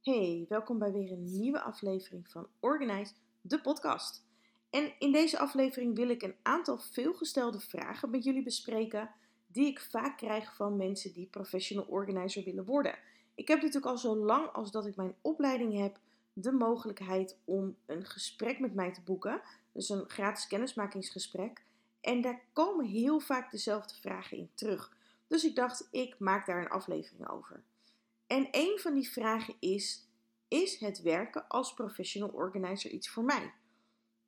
Hey, welkom bij weer een nieuwe aflevering van Organize, de podcast. En in deze aflevering wil ik een aantal veelgestelde vragen met jullie bespreken die ik vaak krijg van mensen die professional organizer willen worden. Ik heb natuurlijk al zo lang als dat ik mijn opleiding heb de mogelijkheid om een gesprek met mij te boeken, dus een gratis kennismakingsgesprek. En daar komen heel vaak dezelfde vragen in terug. Dus ik dacht, ik maak daar een aflevering over. En een van die vragen is: Is het werken als professional organizer iets voor mij?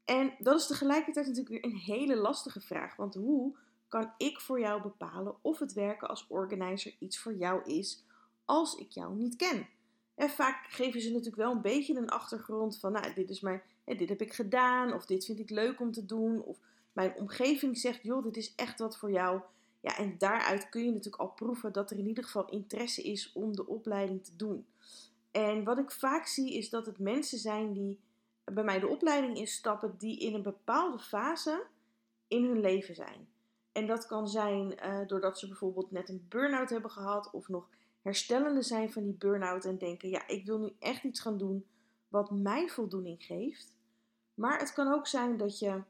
En dat is tegelijkertijd natuurlijk weer een hele lastige vraag. Want hoe kan ik voor jou bepalen of het werken als organizer iets voor jou is als ik jou niet ken? En vaak geven ze natuurlijk wel een beetje een achtergrond van, nou, dit is mijn, dit heb ik gedaan, of dit vind ik leuk om te doen, of mijn omgeving zegt, joh, dit is echt wat voor jou. Ja, en daaruit kun je natuurlijk al proeven dat er in ieder geval interesse is om de opleiding te doen. En wat ik vaak zie is dat het mensen zijn die bij mij de opleiding instappen, die in een bepaalde fase in hun leven zijn. En dat kan zijn uh, doordat ze bijvoorbeeld net een burn-out hebben gehad of nog herstellende zijn van die burn-out en denken: ja, ik wil nu echt iets gaan doen wat mij voldoening geeft. Maar het kan ook zijn dat je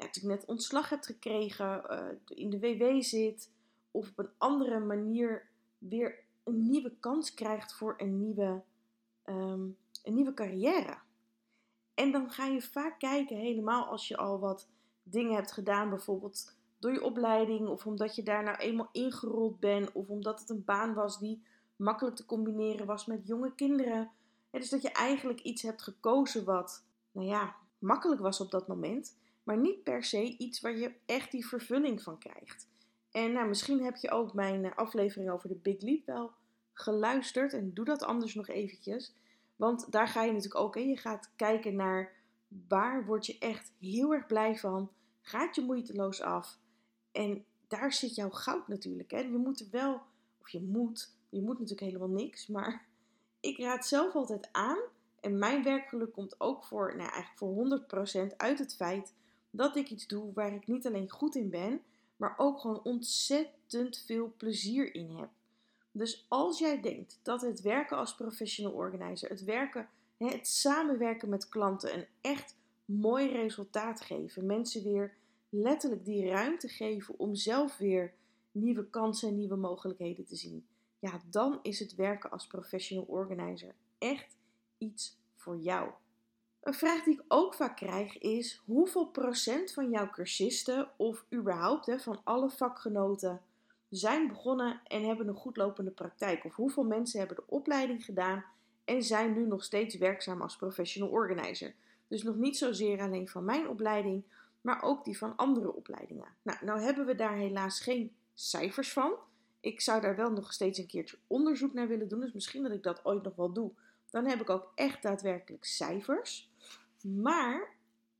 ja, net ontslag hebt gekregen, uh, in de WW zit of op een andere manier weer een nieuwe kans krijgt voor een nieuwe, um, een nieuwe carrière. En dan ga je vaak kijken, helemaal als je al wat dingen hebt gedaan, bijvoorbeeld door je opleiding, of omdat je daar nou eenmaal ingerold bent, of omdat het een baan was die makkelijk te combineren was met jonge kinderen. dus dat je eigenlijk iets hebt gekozen wat, nou ja, makkelijk was op dat moment maar niet per se iets waar je echt die vervulling van krijgt. En nou, misschien heb je ook mijn eh, aflevering over de Big Leap wel geluisterd en doe dat anders nog eventjes. Want daar ga je natuurlijk ook in. Je gaat kijken naar waar word je echt heel erg blij van. Gaat je moeiteloos af. En daar zit jouw goud natuurlijk. Hè? Je moet er wel, of je moet, je moet natuurlijk helemaal niks. Maar ik raad zelf altijd aan. En mijn werkgeluk komt ook voor, nou eigenlijk voor 100% uit het feit dat ik iets doe waar ik niet alleen goed in ben, maar ook gewoon ontzettend veel plezier in heb. Dus als jij denkt dat het werken als professional organizer, het werken, het samenwerken met klanten een echt mooi resultaat geven, mensen weer letterlijk die ruimte geven om zelf weer nieuwe kansen en nieuwe mogelijkheden te zien, ja, dan is het werken als professional organizer echt iets voor jou. Een vraag die ik ook vaak krijg is: hoeveel procent van jouw cursisten of überhaupt hè, van alle vakgenoten zijn begonnen en hebben een goed lopende praktijk? Of hoeveel mensen hebben de opleiding gedaan en zijn nu nog steeds werkzaam als professional organizer? Dus nog niet zozeer alleen van mijn opleiding, maar ook die van andere opleidingen. Nou, nou hebben we daar helaas geen cijfers van. Ik zou daar wel nog steeds een keertje onderzoek naar willen doen. Dus misschien dat ik dat ooit nog wel doe. Dan heb ik ook echt daadwerkelijk cijfers. Maar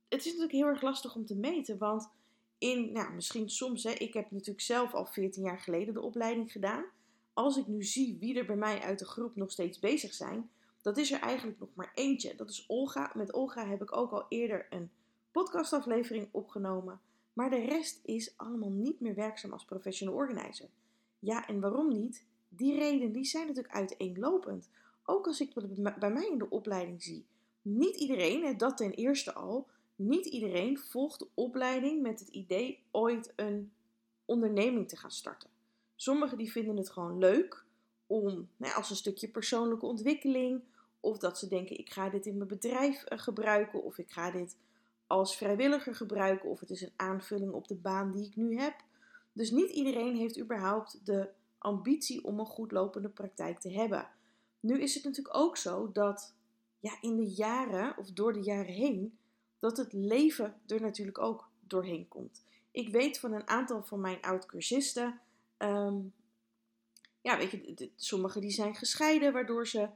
het is natuurlijk heel erg lastig om te meten. Want in, nou, misschien soms, hè, ik heb natuurlijk zelf al 14 jaar geleden de opleiding gedaan. Als ik nu zie wie er bij mij uit de groep nog steeds bezig zijn, dat is er eigenlijk nog maar eentje. Dat is Olga. Met Olga heb ik ook al eerder een podcastaflevering opgenomen. Maar de rest is allemaal niet meer werkzaam als professional organizer. Ja, en waarom niet? Die redenen die zijn natuurlijk uiteenlopend. Ook als ik bij mij in de opleiding zie niet iedereen, dat ten eerste al, niet iedereen volgt de opleiding met het idee ooit een onderneming te gaan starten. Sommigen die vinden het gewoon leuk om, als een stukje persoonlijke ontwikkeling, of dat ze denken ik ga dit in mijn bedrijf eh, gebruiken, of ik ga dit als vrijwilliger gebruiken, of het is een aanvulling op de baan die ik nu heb. Dus niet iedereen heeft überhaupt de ambitie om een goed lopende praktijk te hebben. Nu is het natuurlijk ook zo dat ja, in de jaren of door de jaren heen, dat het leven er natuurlijk ook doorheen komt. Ik weet van een aantal van mijn oud-cursisten, ehm, ja, weet je, sommigen die zijn gescheiden, waardoor ze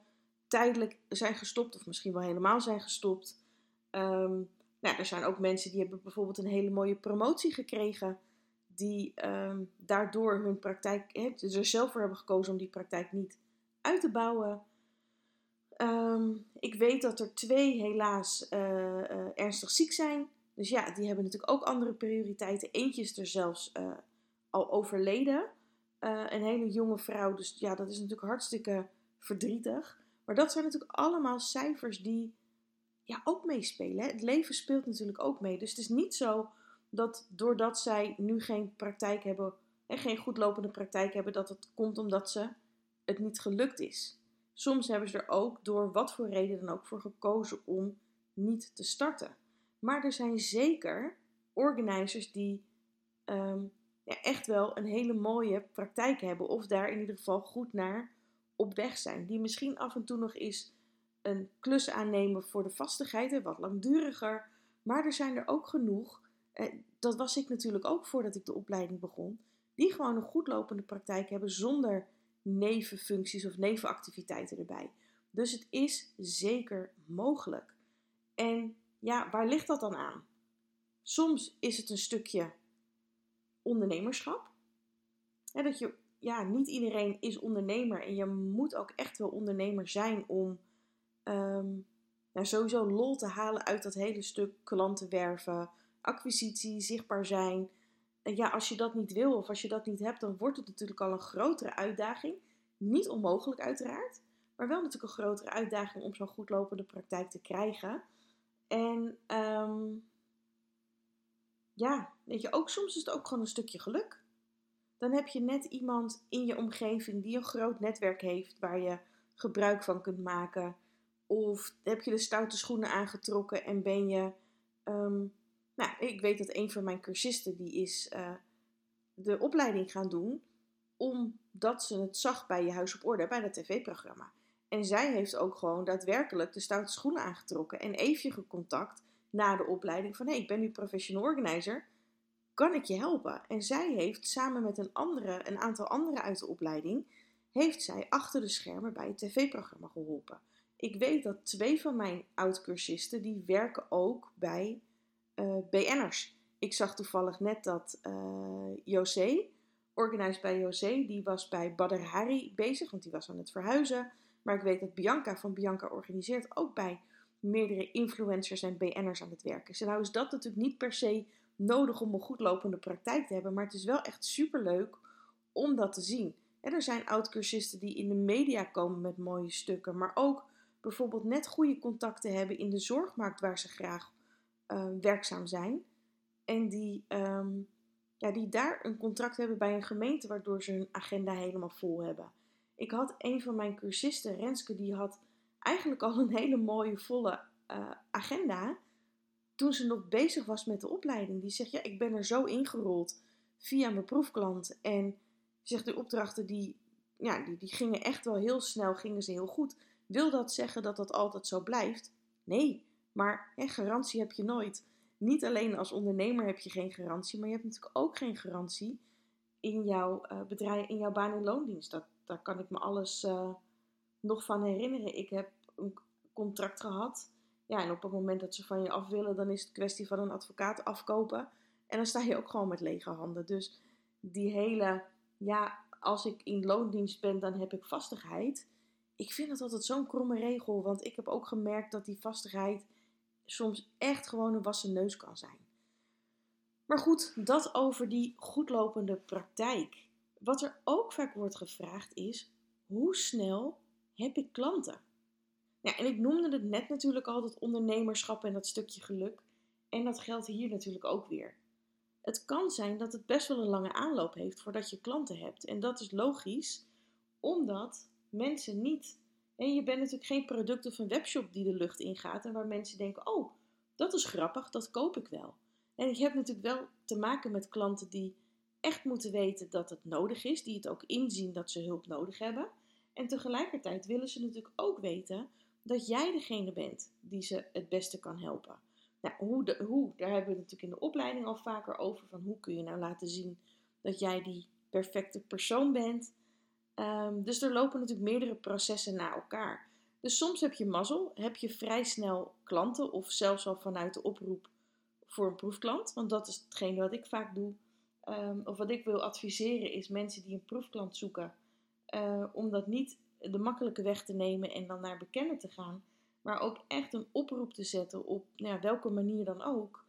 tijdelijk zijn gestopt, of misschien wel helemaal zijn gestopt. Um, nou, er zijn ook mensen die hebben bijvoorbeeld een hele mooie promotie gekregen, die ehm, daardoor hun praktijk, hè, er zelf voor hebben gekozen om die praktijk niet uit te bouwen. Ehm, ik weet dat er twee helaas uh, uh, ernstig ziek zijn. Dus ja, die hebben natuurlijk ook andere prioriteiten. Eentje is er zelfs uh, al overleden. een hele jonge vrouw. Dus ja, dat is natuurlijk hartstikke verdrietig. Maar dat zijn natuurlijk allemaal cijfers die ja, ook meespelen. Het leven speelt natuurlijk ook mee. Dus het is niet zo dat doordat zij nu geen praktijk hebben, en geen goed lopende praktijk hebben, dat het komt omdat ze het niet gelukt is. Soms hebben ze er ook door wat voor reden dan ook voor gekozen om niet te starten. Maar er zijn zeker organizers die ehm, ja, echt wel een hele mooie praktijk hebben, of daar in ieder geval goed naar op weg zijn. Die misschien af en toe nog eens een klus aannemen voor de vastigheid, wat langduriger. Maar er zijn er ook genoeg, eh, dat was ik natuurlijk ook voordat ik de opleiding begon, die gewoon een goed lopende praktijk hebben zonder nevenfuncties of nevenactiviteiten erbij. Dus het is zeker mogelijk. En ja, waar ligt dat dan aan? Soms is het een stukje ondernemerschap. dat je, ja, niet iedereen is ondernemer en je moet ook echt wel ondernemer zijn om um, nou, sowieso lol te halen uit dat hele stuk klanten werven, acquisitie, zichtbaar zijn. En ja, als je dat niet wil of als je dat niet hebt, dan wordt het natuurlijk al een grotere uitdaging. Niet onmogelijk uiteraard, maar wel natuurlijk een grotere uitdaging om zo'n goed lopende praktijk te krijgen. En um, ja, weet je, ook soms is het ook gewoon een stukje geluk. Dan heb je net iemand in je omgeving die een groot netwerk heeft waar je gebruik van kunt maken. Of heb je de stoute schoenen aangetrokken en ben je. Um, nou, ik weet dat een van mijn cursisten die is uh, de opleiding gaan doen omdat ze het zag bij Je Huis op Orde, bij dat tv-programma. En zij heeft ook gewoon daadwerkelijk de stoute schoenen aangetrokken en even gecontact na de opleiding van hé, hey, ik ben nu professional organizer, kan ik je helpen? En zij heeft samen met een, andere, een aantal anderen uit de opleiding, heeft zij achter de schermen bij het tv-programma geholpen. Ik weet dat twee van mijn oud-cursisten, die werken ook bij eh, BN'ers. Ik zag toevallig net dat uh, José, organized bij José, die was bij Badr Hari bezig, want die was aan het verhuizen. Maar ik weet dat Bianca van Bianca organiseert ook bij meerdere influencers en BN'ers aan het werken. En nou is dat natuurlijk niet per se nodig om een goed lopende praktijk te hebben, maar het is wel echt super leuk om dat te zien. En er zijn oud-cursisten die in de media komen met mooie stukken, maar ook bijvoorbeeld net goede contacten hebben in de zorgmarkt waar ze graag uh, werkzaam zijn. En die, um, ja, die daar een contract hebben bij een gemeente waardoor ze hun agenda helemaal vol hebben. Ik had een van mijn cursisten, Renske, die had eigenlijk al een hele mooie, volle uh, agenda. Toen ze nog bezig was met de opleiding. Die zegt, ja, ik ben er zo ingerold via mijn proefklant. En zegt, de opdrachten die, ja, die, die gingen echt wel heel snel, gingen ze heel goed. Wil dat zeggen dat dat altijd zo blijft? Nee, maar hè, garantie heb je nooit. Niet alleen als ondernemer heb je geen garantie, maar je hebt natuurlijk ook geen garantie in jouw uh, bedrijf, in jouw baan- en loondienst. Dat, daar kan ik me alles uh, nog van herinneren. Ik heb een contract gehad. Ja, en op het moment dat ze van je af willen, dan is het kwestie van een advocaat afkopen. En dan sta je ook gewoon met lege handen. Dus die hele, ja, als ik in loondienst ben, dan heb ik vastigheid. Ik vind dat altijd zo'n kromme regel, want ik heb ook gemerkt dat die vastigheid soms echt gewoon een wassen neus kan zijn. Maar goed, dat over die goedlopende praktijk. Wat er ook vaak wordt gevraagd is: hoe snel heb ik klanten? Ja, en ik noemde het net natuurlijk al, dat ondernemerschap en dat stukje geluk. En dat geldt hier natuurlijk ook weer. Het kan zijn dat het best wel een lange aanloop heeft voordat je klanten hebt. En dat is logisch, omdat mensen niet. En je bent natuurlijk geen product of een webshop die de lucht ingaat en waar mensen denken: oh, dat is grappig, dat koop ik wel. En je hebt natuurlijk wel te maken met klanten die echt moeten weten dat het nodig is, die het ook inzien dat ze hulp nodig hebben. En tegelijkertijd willen ze natuurlijk ook weten dat jij degene bent die ze het beste kan helpen. Nou, hoe, hoe, daar hebben we natuurlijk in de opleiding al vaker over. Van hoe kun je nou laten zien dat jij die perfecte persoon bent. Um, dus er lopen natuurlijk meerdere processen naar elkaar. Dus soms heb je mazzel, heb je vrij snel klanten of zelfs al vanuit de oproep voor een proefklant. Want dat is hetgeen wat ik vaak doe. Um, of wat ik wil adviseren is mensen die een proefklant zoeken. Uh, om dat niet de makkelijke weg te nemen en dan naar bekenden te gaan. Maar ook echt een oproep te zetten op nou ja, welke manier dan ook.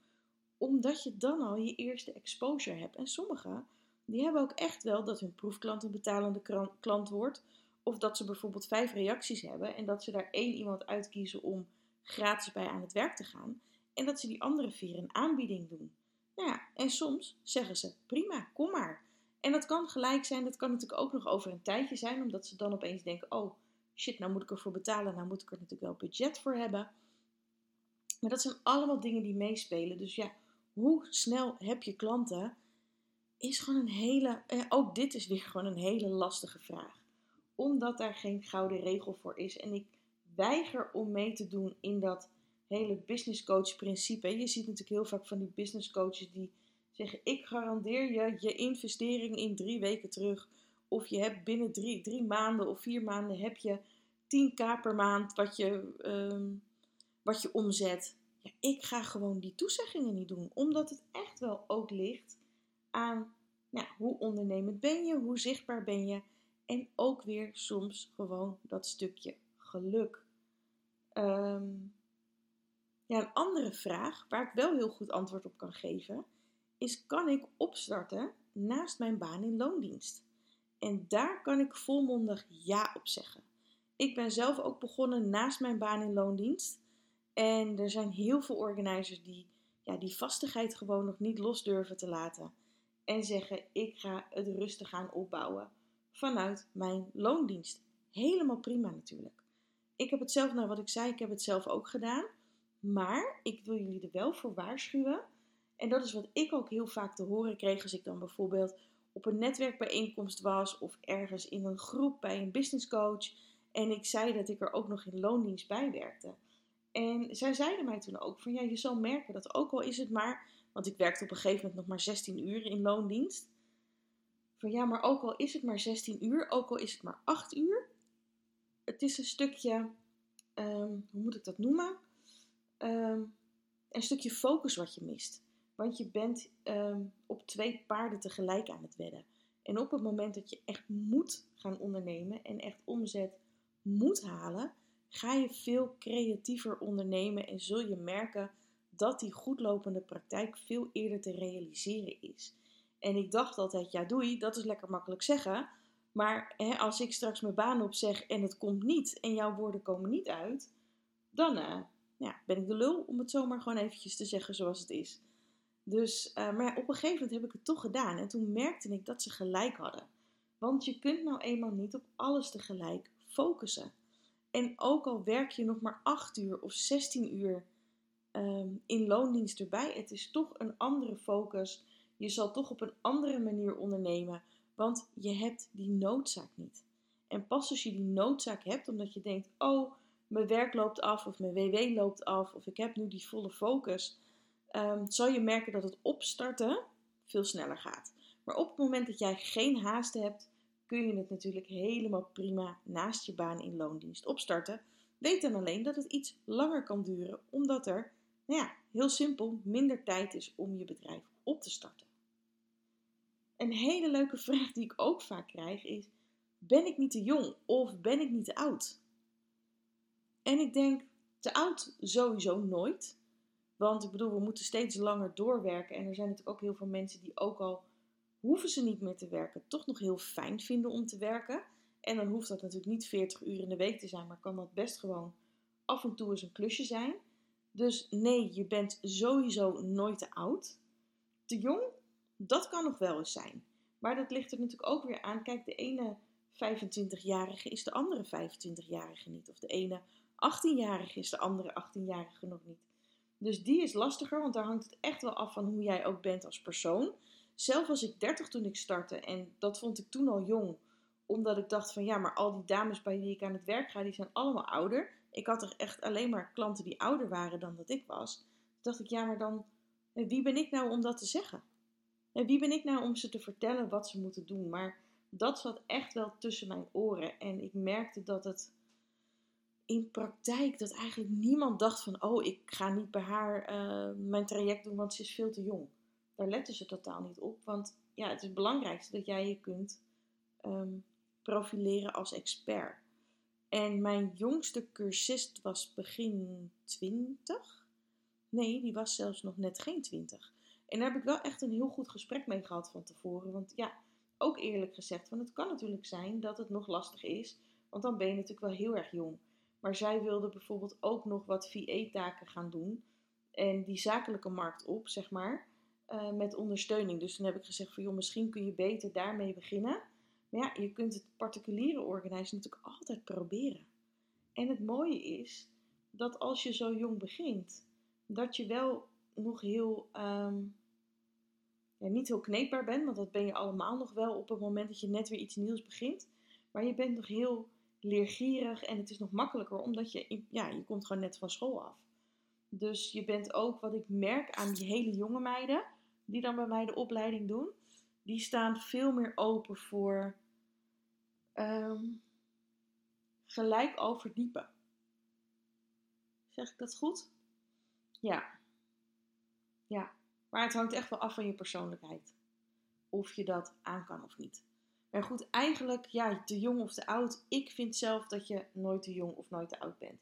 Omdat je dan al je eerste exposure hebt. En sommigen die hebben ook echt wel dat hun proefklant een betalende klant wordt. Of dat ze bijvoorbeeld vijf reacties hebben en dat ze daar één iemand uitkiezen om gratis bij aan het werk te gaan. En dat ze die andere vier een aanbieding doen. Nou ja, en soms zeggen ze: prima, kom maar. En dat kan gelijk zijn, dat kan natuurlijk ook nog over een tijdje zijn, omdat ze dan opeens denken: oh shit, nou moet ik ervoor betalen, nou moet ik er natuurlijk wel budget voor hebben. Maar dat zijn allemaal dingen die meespelen. Dus ja, hoe snel heb je klanten? Is gewoon een hele. Eh, ook dit is weer gewoon een hele lastige vraag. Omdat daar geen gouden regel voor is. En ik weiger om mee te doen in dat hele business coach principe. Je ziet natuurlijk heel vaak van die business coaches die zeggen: Ik garandeer je je investering in drie weken terug. Of je hebt binnen drie, drie maanden of vier maanden heb je 10k per maand wat je, ehm, wat je omzet. Ja, ik ga gewoon die toezeggingen niet doen. Omdat het echt wel ook ligt nou, hoe ondernemend ben je, hoe zichtbaar ben je. En ook weer soms gewoon dat stukje geluk. Ehm, ja, een andere vraag waar ik wel heel goed antwoord op kan geven, is kan ik opstarten naast mijn baan in loondienst? En daar kan ik volmondig ja op zeggen. Ik ben zelf ook begonnen naast mijn baan in loondienst. En er zijn heel veel organizers die ja, die vastigheid gewoon nog niet los durven te laten. En zeggen: Ik ga het rustig gaan opbouwen vanuit mijn loondienst. Helemaal prima natuurlijk. Ik heb het zelf, nou wat ik zei, ik heb het zelf ook gedaan. Maar ik wil jullie er wel voor waarschuwen. En dat is wat ik ook heel vaak te horen kreeg als ik dan bijvoorbeeld op een netwerkbijeenkomst was of ergens in een groep bij een business coach. En ik zei dat ik er ook nog in loondienst bij werkte. En zij zeiden mij toen ook van ja, je zal merken dat ook al is het maar, want ik werkte op een gegeven moment nog maar 16 uur in loondienst. Van ja, maar ook al is het maar 16 uur, ook al is het maar 8 uur, het is een stukje, ehm, hoe moet ik dat noemen? Ehm, een stukje focus wat je mist. Want je bent ehm, op twee paarden tegelijk aan het wedden. En op het moment dat je echt moet gaan ondernemen en echt omzet moet halen, ga je veel creatiever ondernemen en zul je merken dat die goedlopende praktijk veel eerder te realiseren is. En ik dacht altijd, ja doei, dat is lekker makkelijk zeggen. Maar hè, als ik straks mijn baan opzeg en het komt niet en jouw woorden komen niet uit, dan ja, ben ik de lul om het zomaar gewoon eventjes te zeggen zoals het is. Dus, uh, maar op een gegeven moment heb ik het toch gedaan en toen merkte ik dat ze gelijk hadden. Want je kunt nou eenmaal niet op alles tegelijk focussen. En ook al werk je nog maar 8 uur of 16 uur um, in loondienst erbij, het is toch een andere focus. Je zal toch op een andere manier ondernemen, want je hebt die noodzaak niet. En pas als je die noodzaak hebt, omdat je denkt: oh, mijn werk loopt af, of mijn WW loopt af, of ik heb nu die volle focus, um, zal je merken dat het opstarten veel sneller gaat. Maar op het moment dat jij geen haast hebt, kun je het natuurlijk helemaal prima naast je baan in loondienst opstarten. Weet dan alleen dat het iets langer kan duren, omdat er, nou ja, heel simpel, minder tijd is om je bedrijf op te starten. Een hele leuke vraag die ik ook vaak krijg is: ben ik niet te jong of ben ik niet te oud? En ik denk te oud sowieso nooit. Want ik bedoel, we moeten steeds langer doorwerken. En er zijn natuurlijk ook heel veel mensen die ook al hoeven ze niet meer te werken, toch nog heel fijn vinden om te werken. En dan hoeft dat natuurlijk niet 40 uur in de week te zijn, maar kan dat best gewoon af en toe eens een klusje zijn. Dus nee, je bent sowieso nooit te oud. Te jong, dat kan nog wel eens zijn. Maar dat ligt er natuurlijk ook weer aan. Kijk, de ene 25-jarige is de andere 25-jarige niet. Of de ene 18-jarige is de andere 18-jarige nog niet. Dus die is lastiger, want daar hangt het echt wel af van hoe jij ook bent als persoon. Zelf was ik 30 toen ik startte en dat vond ik toen al jong. Omdat ik dacht van ja, maar al die dames bij wie ik aan het werk ga, die zijn allemaal ouder. Ik had er echt alleen maar klanten die ouder waren dan dat ik was. Toen dacht ik ja, maar dan, eh, wie ben ik nou om dat te zeggen? En eh, wie ben ik nou om ze te vertellen wat ze moeten doen? Maar dat zat echt wel tussen mijn oren. En ik merkte dat het in praktijk, dat eigenlijk niemand dacht van, oh, ik ga niet bij haar uh, mijn traject doen, want ze is veel te jong daar letten ze totaal niet op. Want ja, het is het belangrijkste dat jij je kunt ehm, profileren als expert. En mijn jongste cursist was begin 20. Nee, die was zelfs nog net geen 20. En daar heb ik wel echt een heel goed gesprek mee gehad van tevoren. Want ja, ook eerlijk gezegd, want het kan natuurlijk zijn dat het nog lastig is Want dan ben je natuurlijk wel heel erg jong. Maar zij wilde bijvoorbeeld ook nog wat VA-taken gaan doen. En die zakelijke markt op, zeg maar. Uh, met ondersteuning. Dus toen heb ik gezegd van joh, misschien kun je beter daarmee beginnen. Maar ja, je kunt het particuliere organiseren natuurlijk altijd proberen. En het mooie is dat als je zo jong begint, dat je wel nog heel, um, ja, niet heel kneedbaar bent, want dat ben je allemaal nog wel op het moment dat je net weer iets nieuws begint. Maar je bent nog heel leergierig en het is nog makkelijker omdat je, ja, je komt gewoon net van school af. Dus je bent ook, wat ik merk aan die hele jonge meiden, die dan bij mij de opleiding doen, die staan veel meer open voor um, gelijk al verdiepen. Zeg ik dat goed? Ja. Ja. Maar het hangt echt wel af van je persoonlijkheid. Of je dat aan kan of niet. Maar goed, eigenlijk, ja, te jong of te oud. Ik vind zelf dat je nooit te jong of nooit te oud bent.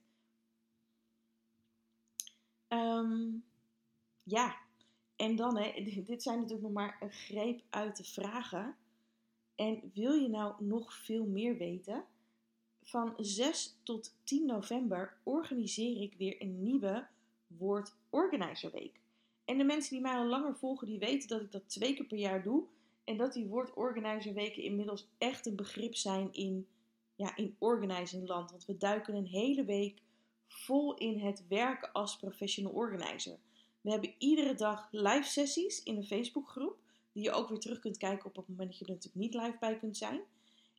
Um, ja, en dan, hè, dit zijn natuurlijk nog maar een greep uit de vragen. En wil je nou nog veel meer weten? Van 6 tot 10 november organiseer ik weer een nieuwe Woord Organizer Week. En de mensen die mij al langer volgen, die weten dat ik dat twee keer per jaar doe. En dat die Woord Organizer Weken inmiddels echt een begrip zijn in, ja, in organizing land. Want we duiken een hele week vol in het werken als professional organizer. We hebben iedere dag live sessies in een Facebookgroep. Die je ook weer terug kunt kijken op het moment dat je er natuurlijk niet live bij kunt zijn.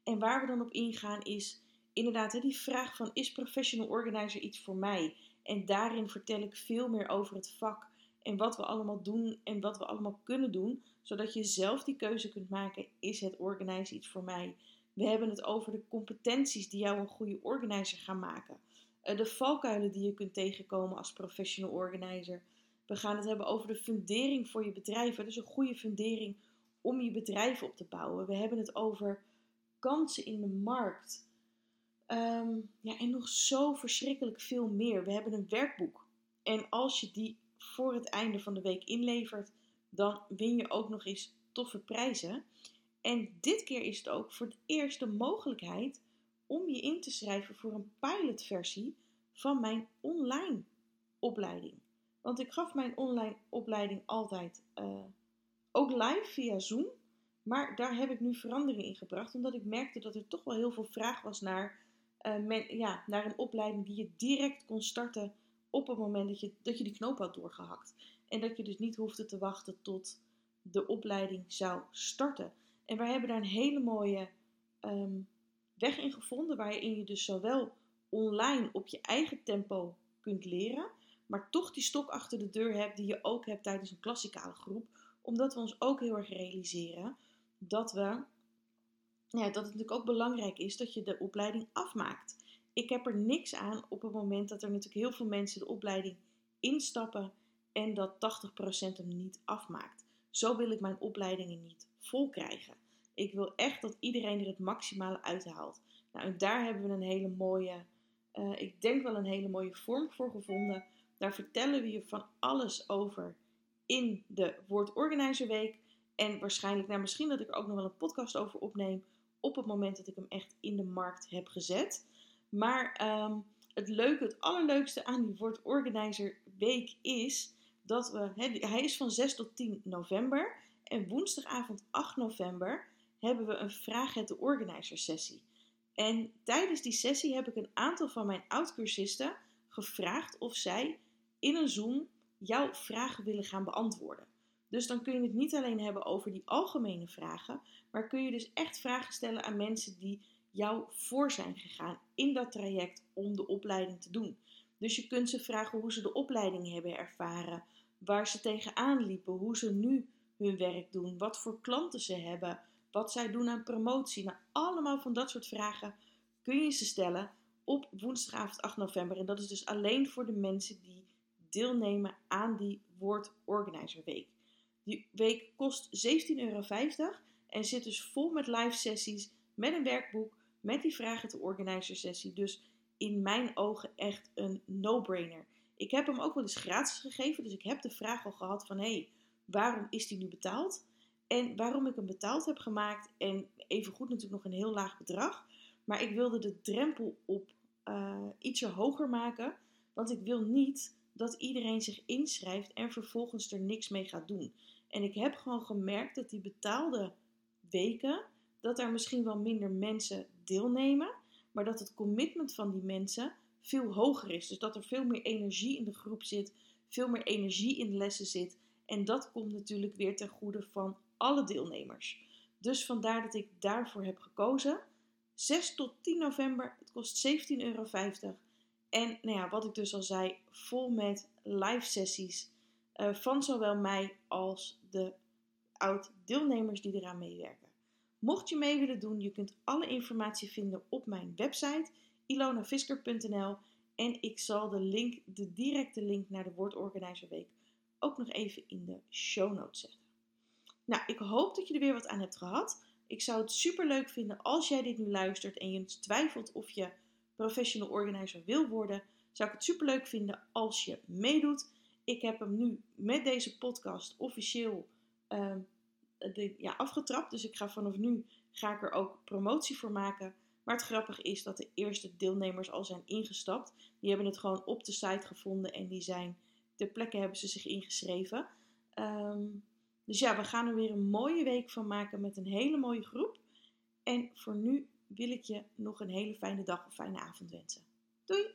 En waar we dan op ingaan is inderdaad die vraag van is professional organizer iets voor mij? En daarin vertel ik veel meer over het vak en wat we allemaal doen en wat we allemaal kunnen doen. Zodat je zelf die keuze kunt maken, is het organizer iets voor mij? We hebben het over de competenties die jou een goede organizer gaan maken. Eh, de valkuilen die je kunt tegenkomen als professional organizer. We gaan het hebben over de fundering voor je bedrijf. Dus een goede fundering om je bedrijf op te bouwen. We hebben het over kansen in de markt. Ehm, ja, en nog zo verschrikkelijk veel meer. We hebben een werkboek. En als je die voor het einde van de week inlevert, dan win je ook nog eens toffe prijzen. En dit keer is het ook voor het eerst de mogelijkheid om je in te schrijven voor een pilotversie van mijn online opleiding. Want ik gaf mijn online opleiding altijd uh, ook live via Zoom. Maar daar heb ik nu verandering in gebracht. Omdat ik merkte dat er toch wel heel veel vraag was naar, uh, ja, naar een opleiding die je direct kon starten op het moment dat je, dat je die knoop had doorgehakt. En dat je dus niet hoefde te wachten tot de opleiding zou starten. En wij hebben daar een hele mooie um, weg in gevonden. Waarin je dus zowel online op je eigen tempo kunt leren maar toch die stok achter de deur hebt die je ook hebt tijdens een klassikale groep. Omdat we ons ook heel erg realiseren dat, we, ja, dat het natuurlijk ook belangrijk is dat je de opleiding afmaakt. Ik heb er niks aan op het moment dat er natuurlijk heel veel mensen de opleiding instappen en dat 80% hem niet afmaakt. Zo wil ik mijn opleidingen niet vol krijgen. Ik wil echt dat iedereen er het maximale uithaalt. Nou, en daar hebben we een hele mooie, uh, ik denk wel een hele mooie vorm voor gevonden. Daar vertellen we je van alles over in de Word Organizer Week. En waarschijnlijk, nou misschien dat ik er ook nog wel een podcast over opneem op het moment dat ik hem echt in de markt heb gezet. Maar um, het leuke, het allerleukste aan die Word Organizer Week is dat we, hij is van 6 tot 10 november. En woensdagavond 8 november hebben we een Vraag het de Organizer sessie. En tijdens die sessie heb ik een aantal van mijn oud-cursisten gevraagd of zij in een Zoom jouw vragen willen gaan beantwoorden. Dus dan kun je het niet alleen hebben over die algemene vragen, maar kun je dus echt vragen stellen aan mensen die jou voor zijn gegaan in dat traject om de opleiding te doen. Dus je kunt ze vragen hoe ze de opleiding hebben ervaren, waar ze tegenaan liepen, hoe ze nu hun werk doen, wat voor klanten ze hebben, wat zij doen aan promotie. Nou, allemaal van dat soort vragen kun je ze stellen op woensdagavond 8 november. En dat is dus alleen voor de mensen die deelnemen aan die Word Organizer Week. Die week kost 17,50 euro en zit dus vol met live sessies, met een werkboek, met die vragen te organizer sessie. Dus in mijn ogen echt een no-brainer. Ik heb hem ook wel eens gratis gegeven, dus ik heb de vraag al gehad van hé, hey, waarom is die nu betaald? En waarom ik hem betaald heb gemaakt en even goed natuurlijk nog een heel laag bedrag. Maar ik wilde de drempel op uh, ietsje hoger maken. Want ik wil niet dat iedereen zich inschrijft en vervolgens er niks mee gaat doen. En ik heb gewoon gemerkt dat die betaalde weken, dat er misschien wel minder mensen deelnemen, maar dat het commitment van die mensen veel hoger is. Dus dat er veel meer energie in de groep zit, veel meer energie in de lessen zit. En dat komt natuurlijk weer ten goede van alle deelnemers. Dus vandaar dat ik daarvoor heb gekozen. 6 tot 10 november, het kost 17,50 euro. En nou ja, wat ik dus al zei, vol met live sessies uh, van zowel mij als de oud-deelnemers die eraan meewerken. Mocht je mee willen doen, je kunt alle informatie vinden op mijn website ilonavisker.nl en ik zal de link, de directe link naar de Word Week ook nog even in de show notes zetten. Nou, ik hoop dat je er weer wat aan hebt gehad. Ik zou het super leuk vinden als jij dit nu luistert en je twijfelt of je professional organizer wil worden. Zou ik het super leuk vinden als je meedoet. Ik heb hem nu met deze podcast officieel de, ja, afgetrapt. Dus ik ga vanaf nu ga ik er ook promotie voor maken. Maar het grappige is dat de eerste deelnemers al zijn ingestapt. Die hebben het gewoon op de site gevonden en die zijn ter plekke hebben ze zich ingeschreven. Um, dus ja, we gaan er weer een mooie week van maken met een hele mooie groep. En voor nu wil ik je nog een hele fijne dag of fijne avond wensen. Doei!